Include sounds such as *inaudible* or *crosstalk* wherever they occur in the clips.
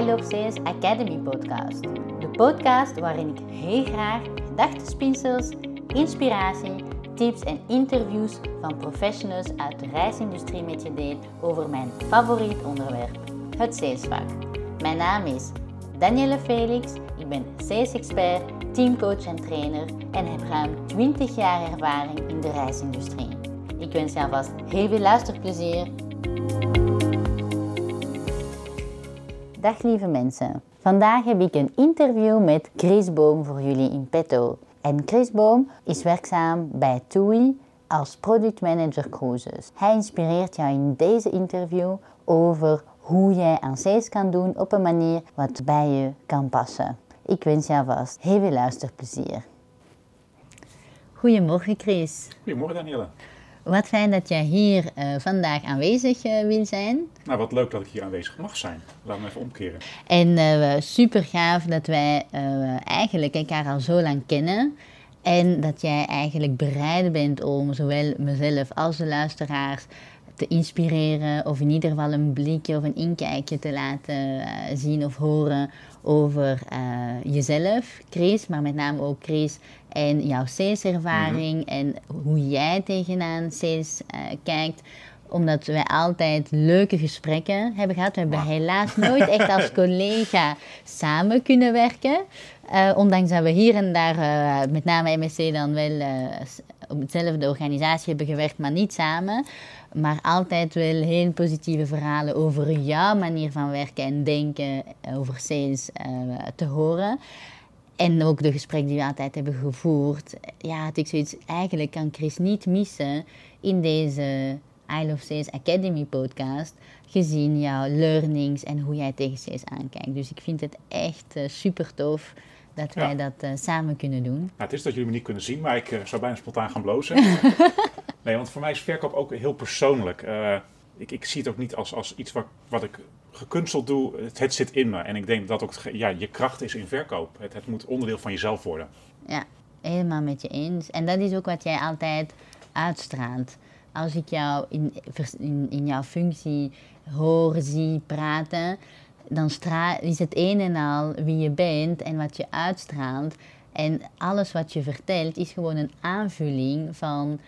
Academy podcast. De podcast waarin ik heel graag gedachtespinsels, inspiratie, tips en interviews van professionals uit de reisindustrie met je deel over mijn favoriet onderwerp, het salesvak. Mijn naam is Danielle Felix, ik ben sales expert, teamcoach en trainer en heb ruim 20 jaar ervaring in de reisindustrie. Ik wens je alvast heel veel luisterplezier. Dag lieve mensen. Vandaag heb ik een interview met Chris Boom voor jullie in petto. En Chris Boom is werkzaam bij TUI als product manager cruises. Hij inspireert jou in deze interview over hoe jij aan sales kan doen op een manier wat bij je kan passen. Ik wens jou vast heel veel luisterplezier. Goedemorgen Chris. Goedemorgen Danielle. Wat fijn dat jij hier uh, vandaag aanwezig uh, wil zijn. Nou, wat leuk dat ik hier aanwezig mag zijn. Laat me even omkeren. En uh, super gaaf dat wij eigenlijk elkaar al zo lang kennen. En dat jij eigenlijk bereid bent om zowel mezelf als de luisteraars te inspireren. Of in ieder geval een blikje of een inkijkje te laten zien of horen over jezelf, Chris. Maar met name ook Chris en jouw saleservaring mm en hoe jij tegenaan sales uh, kijkt omdat wij altijd leuke gesprekken hebben gehad. We hebben helaas nooit *laughs* echt als collega samen kunnen werken. Uh, ondanks dat we hier en daar, uh, met name MSC, dan wel op dezelfde organisatie hebben gewerkt, maar niet samen. Maar altijd wel heel positieve verhalen over jouw manier van werken en denken over sales te horen. En ook de gesprekken die we altijd hebben gevoerd. Ja, had ik zoiets, eigenlijk kan Chris niet missen in deze I Love Sales Academy podcast. Gezien jouw learnings en hoe jij tegen sales aankijkt. Dus ik vind het echt uh, super tof dat wij dat uh, samen kunnen doen. Nou, het is dat jullie me niet kunnen zien, maar ik uh, zou bijna spontaan gaan blozen. *laughs* nee, want voor mij is verkoop ook heel persoonlijk. ik, ik zie het ook niet als, als iets wat, wat ik gekunsteld doe, het, zit in me. En ik denk dat ook ja, je kracht is in verkoop. Het, het moet onderdeel van jezelf worden. Ja, helemaal met je eens. En dat is ook wat jij altijd uitstraalt. Als ik jou in, in, in jouw functie hoor, zie, praten, dan is het een en al wie je bent en wat je uitstraalt. En alles wat je vertelt is gewoon een aanvulling van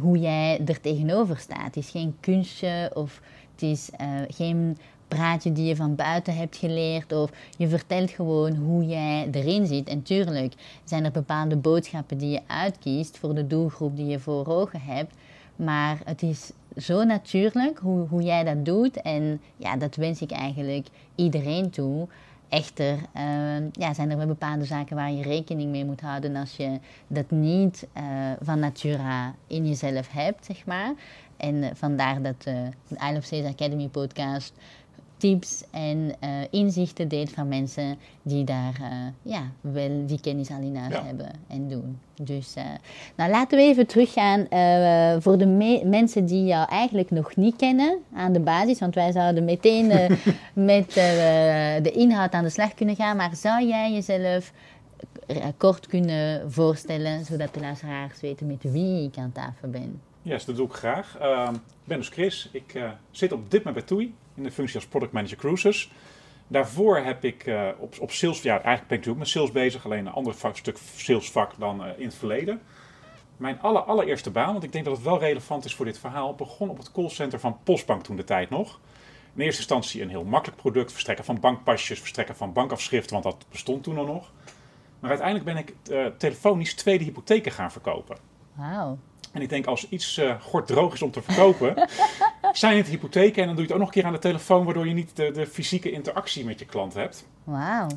hoe jij er tegenover staat. Het is geen kunstje of het is uh, geen praatje die je van buiten hebt geleerd of je vertelt gewoon hoe jij erin zit. En tuurlijk zijn er bepaalde boodschappen die je uitkiest voor de doelgroep die je voor ogen hebt. Maar het is zo natuurlijk hoe, hoe jij dat doet. En ja, dat wens ik eigenlijk iedereen toe. Echter uh, ja, zijn er wel bepaalde zaken waar je rekening mee moet houden als je dat niet uh, van natura in jezelf hebt, zeg maar. En vandaar dat de I Love Sales Academy podcast tips en uh, inzichten deelt van mensen die daar uh, ja, wel die kennis al in huis hebben en doen. Dus uh, nou, laten we even teruggaan voor de mensen die jou eigenlijk nog niet kennen aan de basis. Want wij zouden meteen *laughs* met de inhoud aan de slag kunnen gaan. Maar zou jij jezelf kort kunnen voorstellen, zodat de luisteraars weten met wie ik aan tafel ben? Ja, yes, dat doe ik graag. Ehm, ik ben dus Chris. Ik zit op dit moment bij TUI in de functie als product manager cruises. Daarvoor heb ik uh, op, op sales, ja, eigenlijk ben ik natuurlijk met sales bezig, alleen een ander vak, stuk salesvak dan uh, in het verleden. Mijn aller, allereerste baan, want ik denk dat het wel relevant is voor dit verhaal, begon op het callcenter van Postbank toen de tijd nog. In eerste instantie een heel makkelijk product, verstrekken van bankpasjes, verstrekken van bankafschriften, want dat bestond toen al nog. Maar uiteindelijk ben ik uh, telefonisch tweede hypotheken gaan verkopen. Wauw. En ik denk als iets uh, droog is om te verkopen, *laughs* zijn het hypotheken. En dan doe je het ook nog een keer aan de telefoon, waardoor je niet de, de fysieke interactie met je klant hebt. Wauw.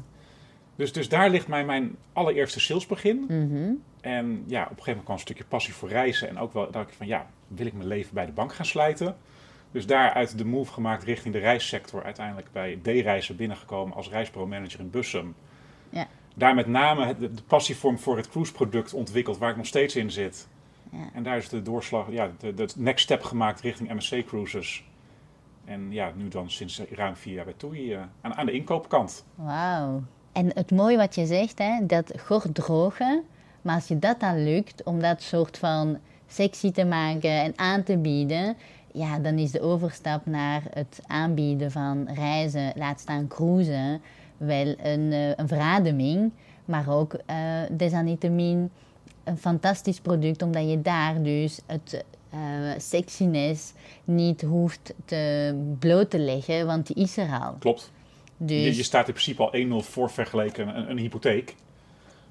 Dus, dus daar ligt mij mijn allereerste salesbegin. Mm En ja, op een gegeven moment kwam een stukje passie voor reizen. En ook wel dacht ik van ja, wil ik mijn leven bij de bank gaan slijten? Dus daaruit de move gemaakt richting de reissector. Uiteindelijk bij D-reizen binnengekomen als reisbureau-manager in Bussum. Ja. Daar met name de, de passievorm voor het cruise-product ontwikkeld, waar ik nog steeds in zit. Ja. En daar is de doorslag, ja, de, de next step gemaakt richting MSC Cruises. En ja, nu dan sinds ruim vier jaar bij TUI uh, aan, aan de inkoopkant. Wauw. En het mooie wat je zegt, hè, dat gort drogen. Maar als je dat dan lukt om dat soort van sexy te maken en aan te bieden, ja, dan is de overstap naar het aanbieden van reizen, laat staan cruisen, wel een, uh, een verademing. Maar ook uh, desalniettemin een fantastisch product, omdat je daar dus het uh, sexiness niet hoeft te bloot te leggen, want die is er al. Klopt. Dus... Je, je, staat in principe al 1-0 voor vergeleken een, een, hypotheek.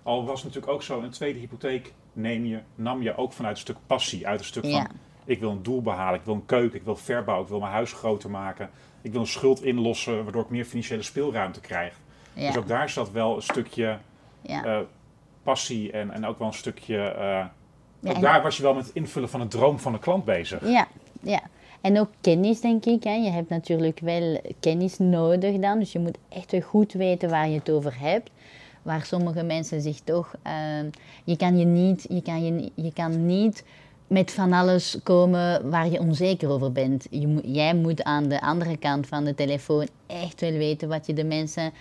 Al was het natuurlijk ook zo, een tweede hypotheek neem je, nam je ook vanuit een stuk passie, uit een stuk van ik wil een doel behalen, ik wil een keuken, ik wil verbouwen, ik wil mijn huis groter maken, ik wil een schuld inlossen waardoor ik meer financiële speelruimte krijg. Ja. Dus ook daar zat wel een stukje ja. uh, passie en, en ook wel een stukje. Uh, ook daar was je wel met het invullen van een droom van de klant bezig. Ja, ja. En ook kennis, denk ik. Hè. Je hebt natuurlijk wel kennis nodig dan. Dus je moet echt wel goed weten waar je het over hebt. Waar sommige mensen zich toch. Uh, je kan je niet. Je kan, je, je kan niet met van alles komen waar je onzeker over bent. Je, jij moet aan de andere kant van de telefoon echt wel weten wat je de mensen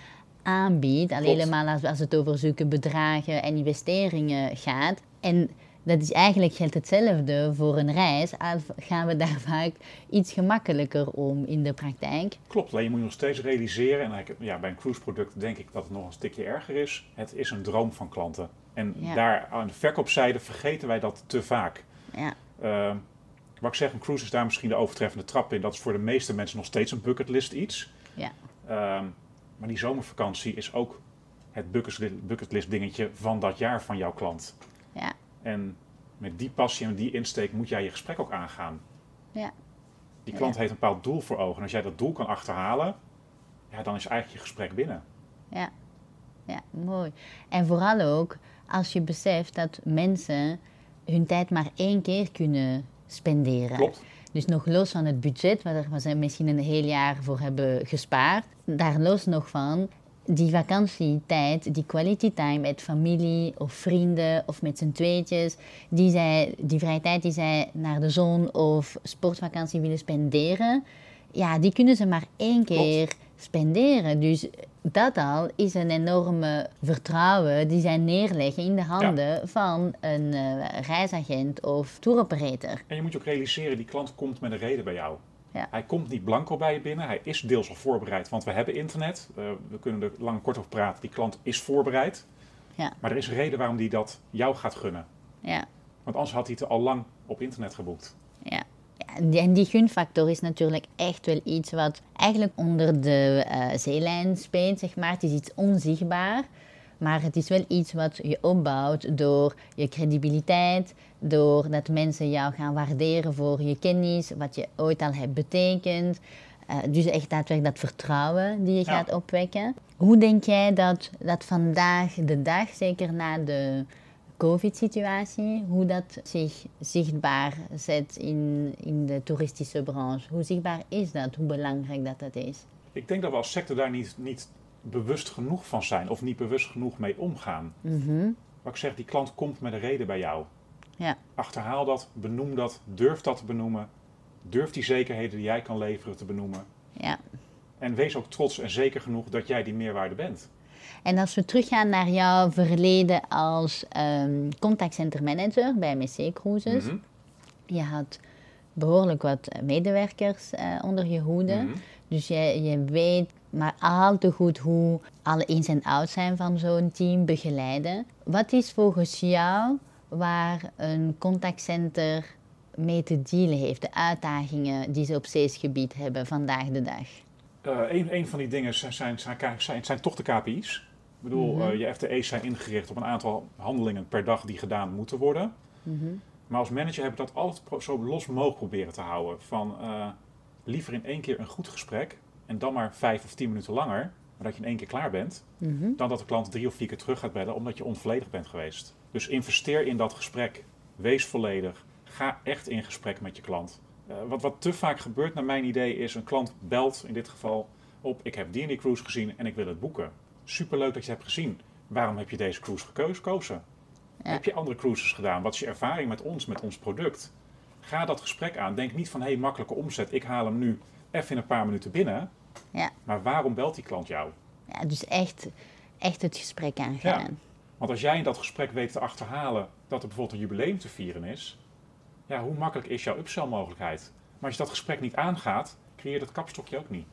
aanbiedt. Al helemaal als, als het over zulke bedragen en investeringen gaat. En dat is eigenlijk geldt hetzelfde voor een reis. Al gaan we daar *laughs* vaak iets gemakkelijker om in de praktijk. Klopt, alleen je moet nog steeds realiseren. En ja, bij een cruise product denk ik dat het nog een stukje erger is. Het is een droom van klanten. En daar aan de verkoopzijde vergeten wij dat te vaak. Ja. Uh, wat ik zeg, een cruise is daar misschien de overtreffende trap in. Dat is voor de meeste mensen nog steeds een bucketlist iets. Ja. Uh, maar die zomervakantie is ook het bucketlist dingetje van dat jaar van jouw klant. Ja. En met die passie en die insteek moet jij je gesprek ook aangaan. Ja. Die klant heeft een bepaald doel voor ogen. En als jij dat doel kan achterhalen, ja, dan is eigenlijk je gesprek binnen. Ja. ja, mooi. En vooral ook als je beseft dat mensen hun tijd maar één keer kunnen spenderen. Klopt. Dus nog los van het budget, waar we misschien een heel jaar voor hebben gespaard, daar los nog van, die vakantietijd, die quality time met familie of vrienden of met z'n tweetjes, die, zij, die vrije tijd die zij naar de zon of sportvakantie willen spenderen, ja, die kunnen ze maar één keer spenderen. Dus dat al is een enorme vertrouwen die zij neerleggen in de handen van een uh, reisagent of touroperator. En je moet je ook realiseren, die klant komt met een reden bij jou. Ja. Hij komt niet blanco bij je binnen, hij is deels al voorbereid, want we hebben internet. Uh, we kunnen er lang en kort over praten, die klant is voorbereid. Ja. Maar er is een reden waarom hij dat jou gaat gunnen. Ja. Want anders had hij het al lang op internet geboekt. En die gunfactor is natuurlijk echt wel iets wat eigenlijk onder de uh, zeelijn speelt, zeg maar. Het is iets onzichtbaar, maar het is wel iets wat je opbouwt door je credibiliteit, door dat mensen jou gaan waarderen voor je kennis, wat je ooit al hebt betekend. Uh, dus echt daadwerkelijk dat vertrouwen die je gaat opwekken. Hoe denk jij dat, dat vandaag de dag, zeker na de COVID-situatie, hoe dat zich zichtbaar zet in, in de toeristische branche? Hoe zichtbaar is dat? Hoe belangrijk dat dat is? Ik denk dat we als sector daar niet, niet bewust genoeg van zijn of niet bewust genoeg mee omgaan. Mm Wat ik zeg, die klant komt met een reden bij jou. Ja. Achterhaal dat, benoem dat, durf dat te benoemen. Durf die zekerheden die jij kan leveren te benoemen. Ja. En wees ook trots en zeker genoeg dat jij die meerwaarde bent. En als we teruggaan naar jouw verleden als um, contactcenter manager bij MSC Cruises. Mm Je had behoorlijk wat medewerkers uh, onder je hoede. Mm Dus je, je weet maar al te goed hoe alle ins en outs zijn van zo'n team begeleiden. Wat is volgens jou waar een contactcenter mee te dealen heeft, de uitdagingen die ze op zeesgebied hebben vandaag de dag? Uh, een, een van die dingen zijn, zijn, zijn, zijn, toch de KPI's. Ik bedoel, mm je FTE's zijn ingericht op een aantal handelingen per dag die gedaan moeten worden. Mhm. Maar als manager heb ik dat altijd zo los mogelijk proberen te houden. Van uh, liever in één keer een goed gesprek en dan maar vijf of tien minuten langer, maar dat je in één keer klaar bent, mhm. dan dat de klant drie of vier keer terug gaat bellen omdat je onvolledig bent geweest. Dus investeer in dat gesprek. Wees volledig. Ga echt in gesprek met je klant. Uh, wat, wat te vaak gebeurt, naar mijn idee, is een klant belt in dit geval op: Ik heb die cruise gezien en ik wil het boeken. Superleuk dat je hebt gezien. Waarom heb je deze cruise gekozen? Heb je andere cruises gedaan? Wat is je ervaring met ons, met ons product? Ga dat gesprek aan. Denk niet van hé, hey, makkelijke omzet, ik haal hem nu even in een paar minuten binnen. Ja. Maar waarom belt die klant jou? Ja, dus echt, echt het gesprek aangaan. Ja. Want als jij in dat gesprek weet te achterhalen dat er bijvoorbeeld een jubileum te vieren is, ja, hoe makkelijk is jouw upsell mogelijkheid? Maar als je dat gesprek niet aangaat, creëer je dat kapstokje ook niet.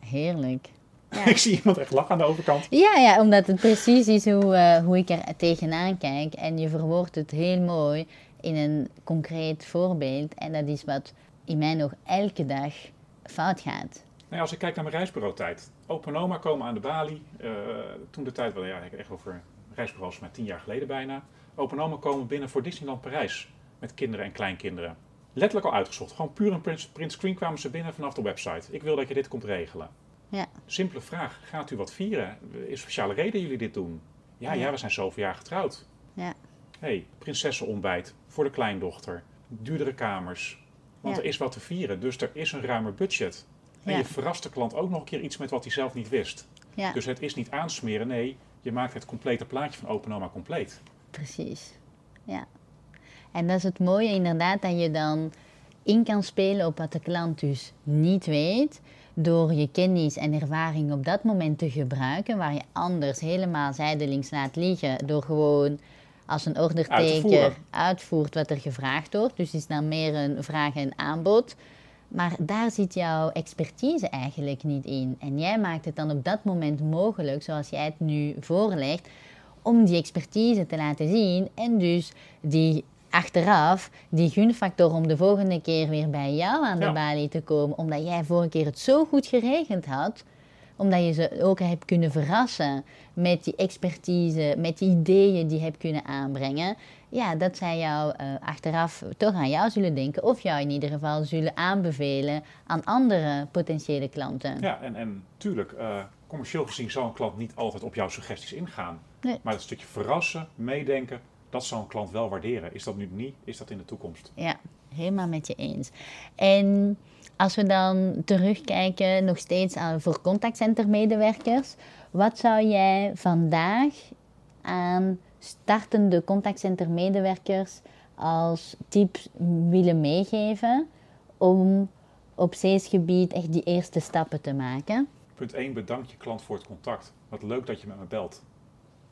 Heerlijk. Ja. *laughs* ik zie iemand echt lachen aan de overkant. Ja, ja, omdat het precies is hoe, eh, hoe ik er tegenaan kijk. En je verwoordt het heel mooi in een concreet voorbeeld. En dat is wat in mij nog elke dag fout gaat. Nee, als ik kijk naar mijn reisbureautijd. Open Oma komen aan de balie. eh, toen de tijd, wel ja, ik echt over reisbureaus met tien jaar geleden bijna. Open Oma komen binnen voor Disneyland Parijs. Met kinderen en kleinkinderen. Letterlijk al uitgezocht. Gewoon puur een print screen kwamen ze binnen vanaf de website. Ik wil dat je dit komt regelen. Ja. Simpele vraag. Gaat u wat vieren? Is speciale reden jullie dit doen? Ja, ja, Ja. we zijn zoveel jaar getrouwd. Ja. hey, prinsessenontbijt voor de kleindochter. Duurdere kamers. Want Ja. er is wat te vieren, dus er is een ruimer budget. En je verrast de klant ook nog een keer iets met wat hij zelf niet wist. Ja, Dus het is niet aansmeren, nee, je maakt het complete plaatje van Open Oma compleet. precies. Ja. En dat is het mooie inderdaad, dat je dan in kan spelen op wat de klant dus niet weet. Door je kennis en ervaring op dat moment te gebruiken, waar je anders helemaal zijdelings laat liggen. Door gewoon als een voeren. uitvoert wat er gevraagd wordt. Dus is dan meer een vraag en aanbod. Maar daar zit jouw expertise eigenlijk niet in. En jij maakt het dan op dat moment mogelijk, zoals jij het nu voorlegt, om die expertise te laten zien. En dus die achteraf, die gunfactor om de volgende keer weer bij jou aan de Ja. balie te komen. Omdat jij vorige keer het zo goed geregeld had. Omdat je ze ook hebt kunnen verrassen met die expertise, met die ideeën die je hebt kunnen aanbrengen. Ja, dat zij jou eh, achteraf toch aan jou zullen denken. Of jou in ieder geval zullen aanbevelen aan andere potentiële klanten. Ja, en, en tuurlijk, eh, commercieel gezien zal een klant niet altijd op jouw suggesties ingaan. Nee. Maar het stukje verrassen, meedenken, dat zal een klant wel waarderen. Is dat nu niet, is dat in de toekomst. Ja, helemaal met je eens. En als we dan terugkijken, nog steeds aan voor contactcentermedewerkers, wat zou jij vandaag aan startende contactcentermedewerkers als tips willen meegeven om op zeesgebied echt die eerste stappen te maken? Punt 1, bedank je klant voor het contact. Wat leuk dat je met me belt.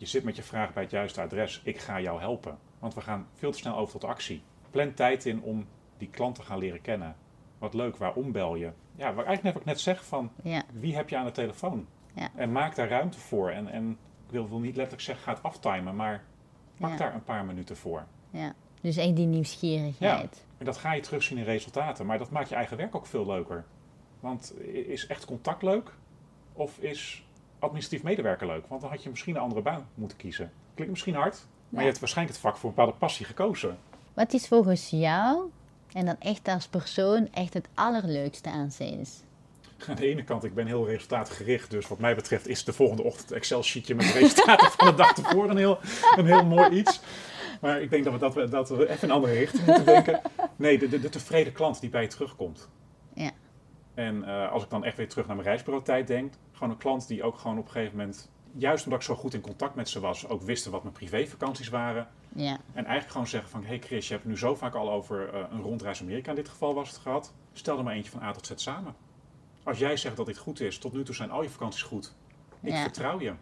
Je zit met je vraag bij het juiste adres. Ik ga jou helpen. Want we gaan veel te snel over tot actie. Plan tijd in om die klant te gaan leren kennen. Wat leuk, waarom bel je? Ja, waar eigenlijk net wat ik net zeg van Ja, wie heb je aan de telefoon? Ja. En maak daar ruimte voor. En, en ik wil, wil niet letterlijk zeggen, ga het aftimen, maar pak Ja. daar een paar minuten voor. ja. Dus echt die nieuwsgierigheid. En dat ga je terugzien in resultaten. Maar dat maakt je eigen werk ook veel leuker. Want is echt contact leuk? Of is administratief medewerker leuk? Want dan had je misschien een andere baan moeten kiezen. Klinkt misschien hard, maar Ja. je hebt waarschijnlijk het vak voor een bepaalde passie gekozen. Wat is volgens jou, en dan echt als persoon, echt het allerleukste aan sales? *laughs* Aan de ene kant, ik ben heel resultaatgericht. Dus wat mij betreft is de volgende ochtend Excel-sheetje met de resultaten van de dag tevoren een heel, een heel mooi iets. Maar ik denk dat we, dat, we, dat we even een andere richting moeten denken. Nee, de, de, de tevreden klant die bij je terugkomt. En eh, als ik dan echt weer terug naar mijn reisbureautijd denk, gewoon een klant die ook gewoon op een gegeven moment, juist omdat ik zo goed in contact met ze was, ook wisten wat mijn privévakanties waren. Ja, En eigenlijk gewoon zeggen van, hey Chris, je hebt het nu zo vaak al over eh, een rondreis Amerika in dit geval was het gehad. Stel er maar eentje van A tot Z samen. Als jij zegt dat dit goed is, tot nu toe zijn al je vakanties goed. Ik Ja. vertrouw je.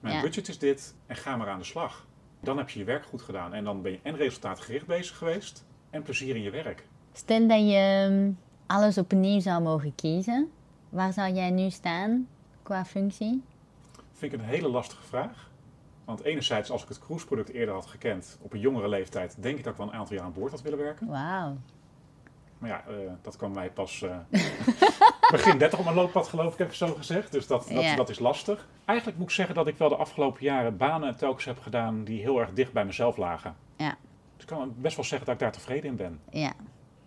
Mijn Ja. budget is dit en ga maar aan de slag. Dan heb je je werk goed gedaan en dan ben je en resultaatgericht bezig geweest en plezier in je werk. Stel dat je mm, alles opnieuw zou mogen kiezen, waar zou jij nu staan qua functie? Vind ik een hele lastige vraag. Want enerzijds, als ik het cruiseproduct eerder had gekend, op een jongere leeftijd, denk ik dat ik wel een aantal jaar aan boord had willen werken. Wauw. Maar ja, eh, dat kwam mij pas eh, *laughs* begin 30 op mijn looppad, geloof ik, heb ik zo gezegd. Dus dat, dat, Ja. dat is lastig. Eigenlijk moet ik zeggen dat ik wel de afgelopen jaren banen telkens heb gedaan die heel erg dicht bij mezelf lagen. Ja. Dus ik kan best wel zeggen dat ik daar tevreden in ben. Ja,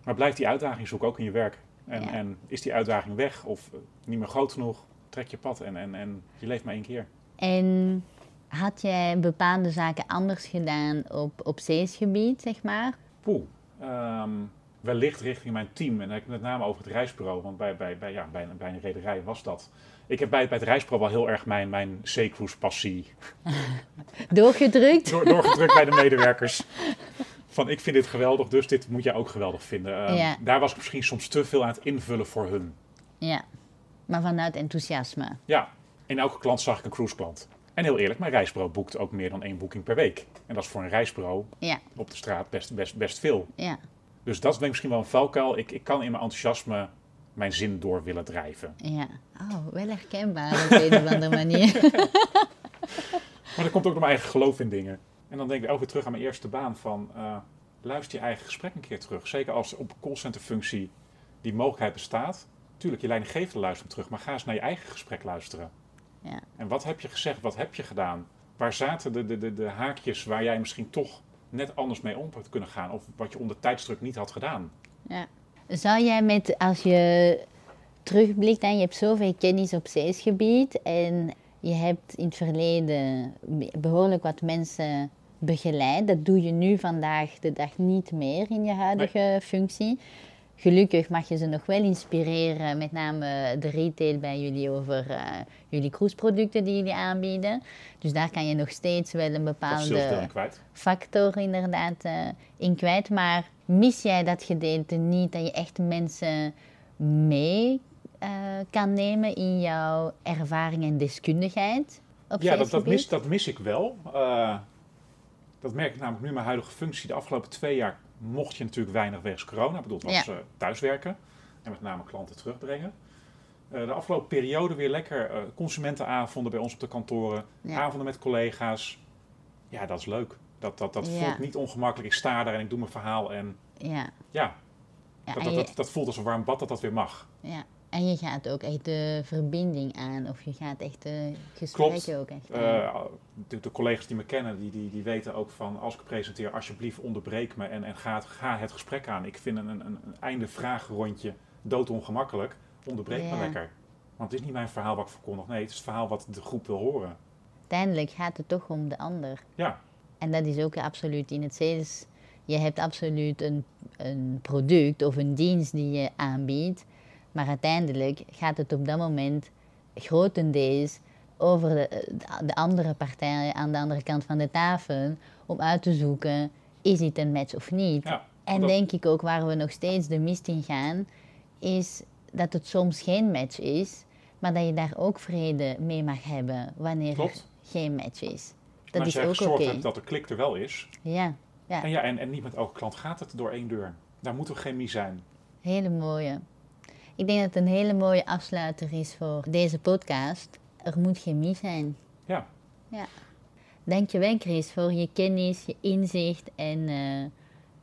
Maar blijft die uitdaging zoeken ook in je werk? En, Ja. en is die uitdaging weg of eh, niet meer groot genoeg? Trek je pad en, en, en je leeft maar één keer. en had jij bepaalde zaken anders gedaan op, op zeesgebied, zeg maar? Poeh. Ehm, wellicht richting mijn team. En dan heb ik met name over het reisbureau. Want bij, bij, bij, ja, bij, een- bij een rederij was dat. Ik heb bij, bij het reisbureau wel heel erg mijn, mijn passie *laughs* *laughs* Doorgedrukt? door, doorgedrukt bij de medewerkers. *laughs* Van ik vind dit geweldig, dus dit moet jij ook geweldig vinden. Ehm, Ja. Daar was ik misschien soms te veel aan het invullen voor hun. Ja, maar vanuit enthousiasme. Ja, in elke klant zag ik een cruiseklant. En heel eerlijk, mijn reisbureau boekt ook meer dan één boeking per week. En dat is voor een reisbureau Ja, op de straat best, best, best veel. ja, Dus dat is misschien wel een valkuil. Ik, ik kan in mijn enthousiasme mijn zin door willen drijven. Ja, oh, wel herkenbaar op een of andere manier. *laughs* maar dat komt ook door mijn eigen geloof in dingen. En dan denk ik ook weer terug aan mijn eerste baan van... Uh, luister je eigen gesprek een keer terug. Zeker als op callcenter functie die mogelijkheid bestaat. Tuurlijk, je leidinggevende luistert terug, maar ga eens naar je eigen gesprek luisteren. Ja. En wat heb je gezegd, wat heb je gedaan? Waar zaten de, de, de, de haakjes waar jij misschien toch net anders mee om had kunnen gaan? Of wat je onder tijdsdruk niet had gedaan? Ja. Zou jij met, als je terugblikt en je hebt zoveel kennis op salesgebied en je hebt in het verleden behoorlijk wat mensen begeleid. Dat doe je nu vandaag de dag niet meer in je huidige functie. Gelukkig mag je ze nog wel inspireren, met name de retail bij jullie over uh, jullie cruiseproducten die jullie aanbieden. Dus daar kan je nog steeds wel een bepaalde factor inderdaad uh, in kwijt. Maar mis jij dat gedeelte niet, dat je echt mensen mee uh, kan nemen in jouw ervaring en deskundigheid? Op ja, dat, dat, mis, dat mis ik wel. Dat merk ik namelijk nu mijn huidige functie. De afgelopen twee jaar mocht je natuurlijk weinig wegens corona. Ik bedoel, het was ja. uh, thuiswerken en met name klanten terugbrengen. Uh, de afgelopen periode weer lekker uh, consumentenavonden bij ons op de kantoren. Avonden met collega's. Ja, dat is leuk. Dat, dat, dat voelt niet ongemakkelijk. Ik sta daar en ik doe mijn verhaal. En ja, ja, dat, dat, dat, dat, voelt als een warm bad dat dat weer mag. Ja, en je gaat ook echt de verbinding aan, of je gaat echt de gesprekken ook echt uh, de, de, collega's die me kennen, die, die, die weten ook van als ik presenteer, alsjeblieft onderbreek me en, en ga, ga het gesprek aan. Ik vind een, een, een einde vraagrondje doodongemakkelijk. Onderbreek me lekker. Want het is niet mijn verhaal wat ik verkondig. Nee, het is het verhaal wat de groep wil horen. Uiteindelijk gaat het toch om de ander. Ja. En dat is ook absoluut in het sales. Je hebt absoluut een, een product of een dienst die je aanbiedt maar uiteindelijk gaat het op dat moment grotendeels over de, de andere partij aan de andere kant van de tafel om uit te zoeken, is het een match of niet? en denk ik ook waar we nog steeds de mist in gaan, is dat het soms geen match is, maar dat je daar ook vrede mee mag hebben wanneer er geen match is. Dat maar is ook oké. Okay. hebt dat de klik er wel is. Ja. ja. En, ja en, en niet met elke klant gaat het door één deur. Daar moet er chemie zijn. Hele mooie. Ik denk dat het een hele mooie afsluiter is voor deze podcast. Er moet chemie zijn. Ja. ja. Dankjewel Chris voor je kennis, je inzicht en uh,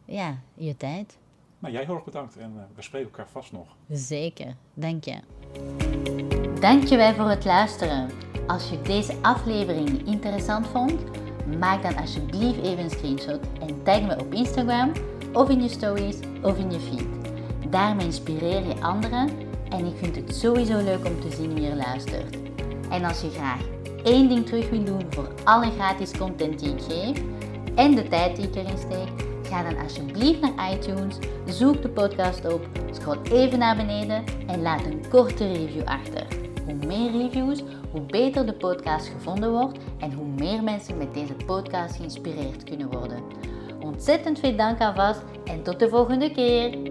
ja, je tijd. Nou, jij heel erg bedankt en uh, we spreken elkaar vast nog. Zeker, dank je. Dankjewel voor het luisteren. Als je deze aflevering interessant vond, maak dan alsjeblieft even een screenshot en tag me op Instagram of in je stories of in je feed. Daarmee inspireer je anderen en ik vind het sowieso leuk om te zien wie er luistert. En als je graag één ding terug wil doen voor alle gratis content die ik geef en de tijd die ik erin steek, ga dan alsjeblieft naar iTunes, zoek de podcast op, scroll even naar beneden en laat een korte review achter. Hoe meer reviews, hoe beter de podcast gevonden wordt en hoe meer mensen met deze podcast geïnspireerd kunnen worden. Ontzettend veel dank alvast en tot de volgende keer!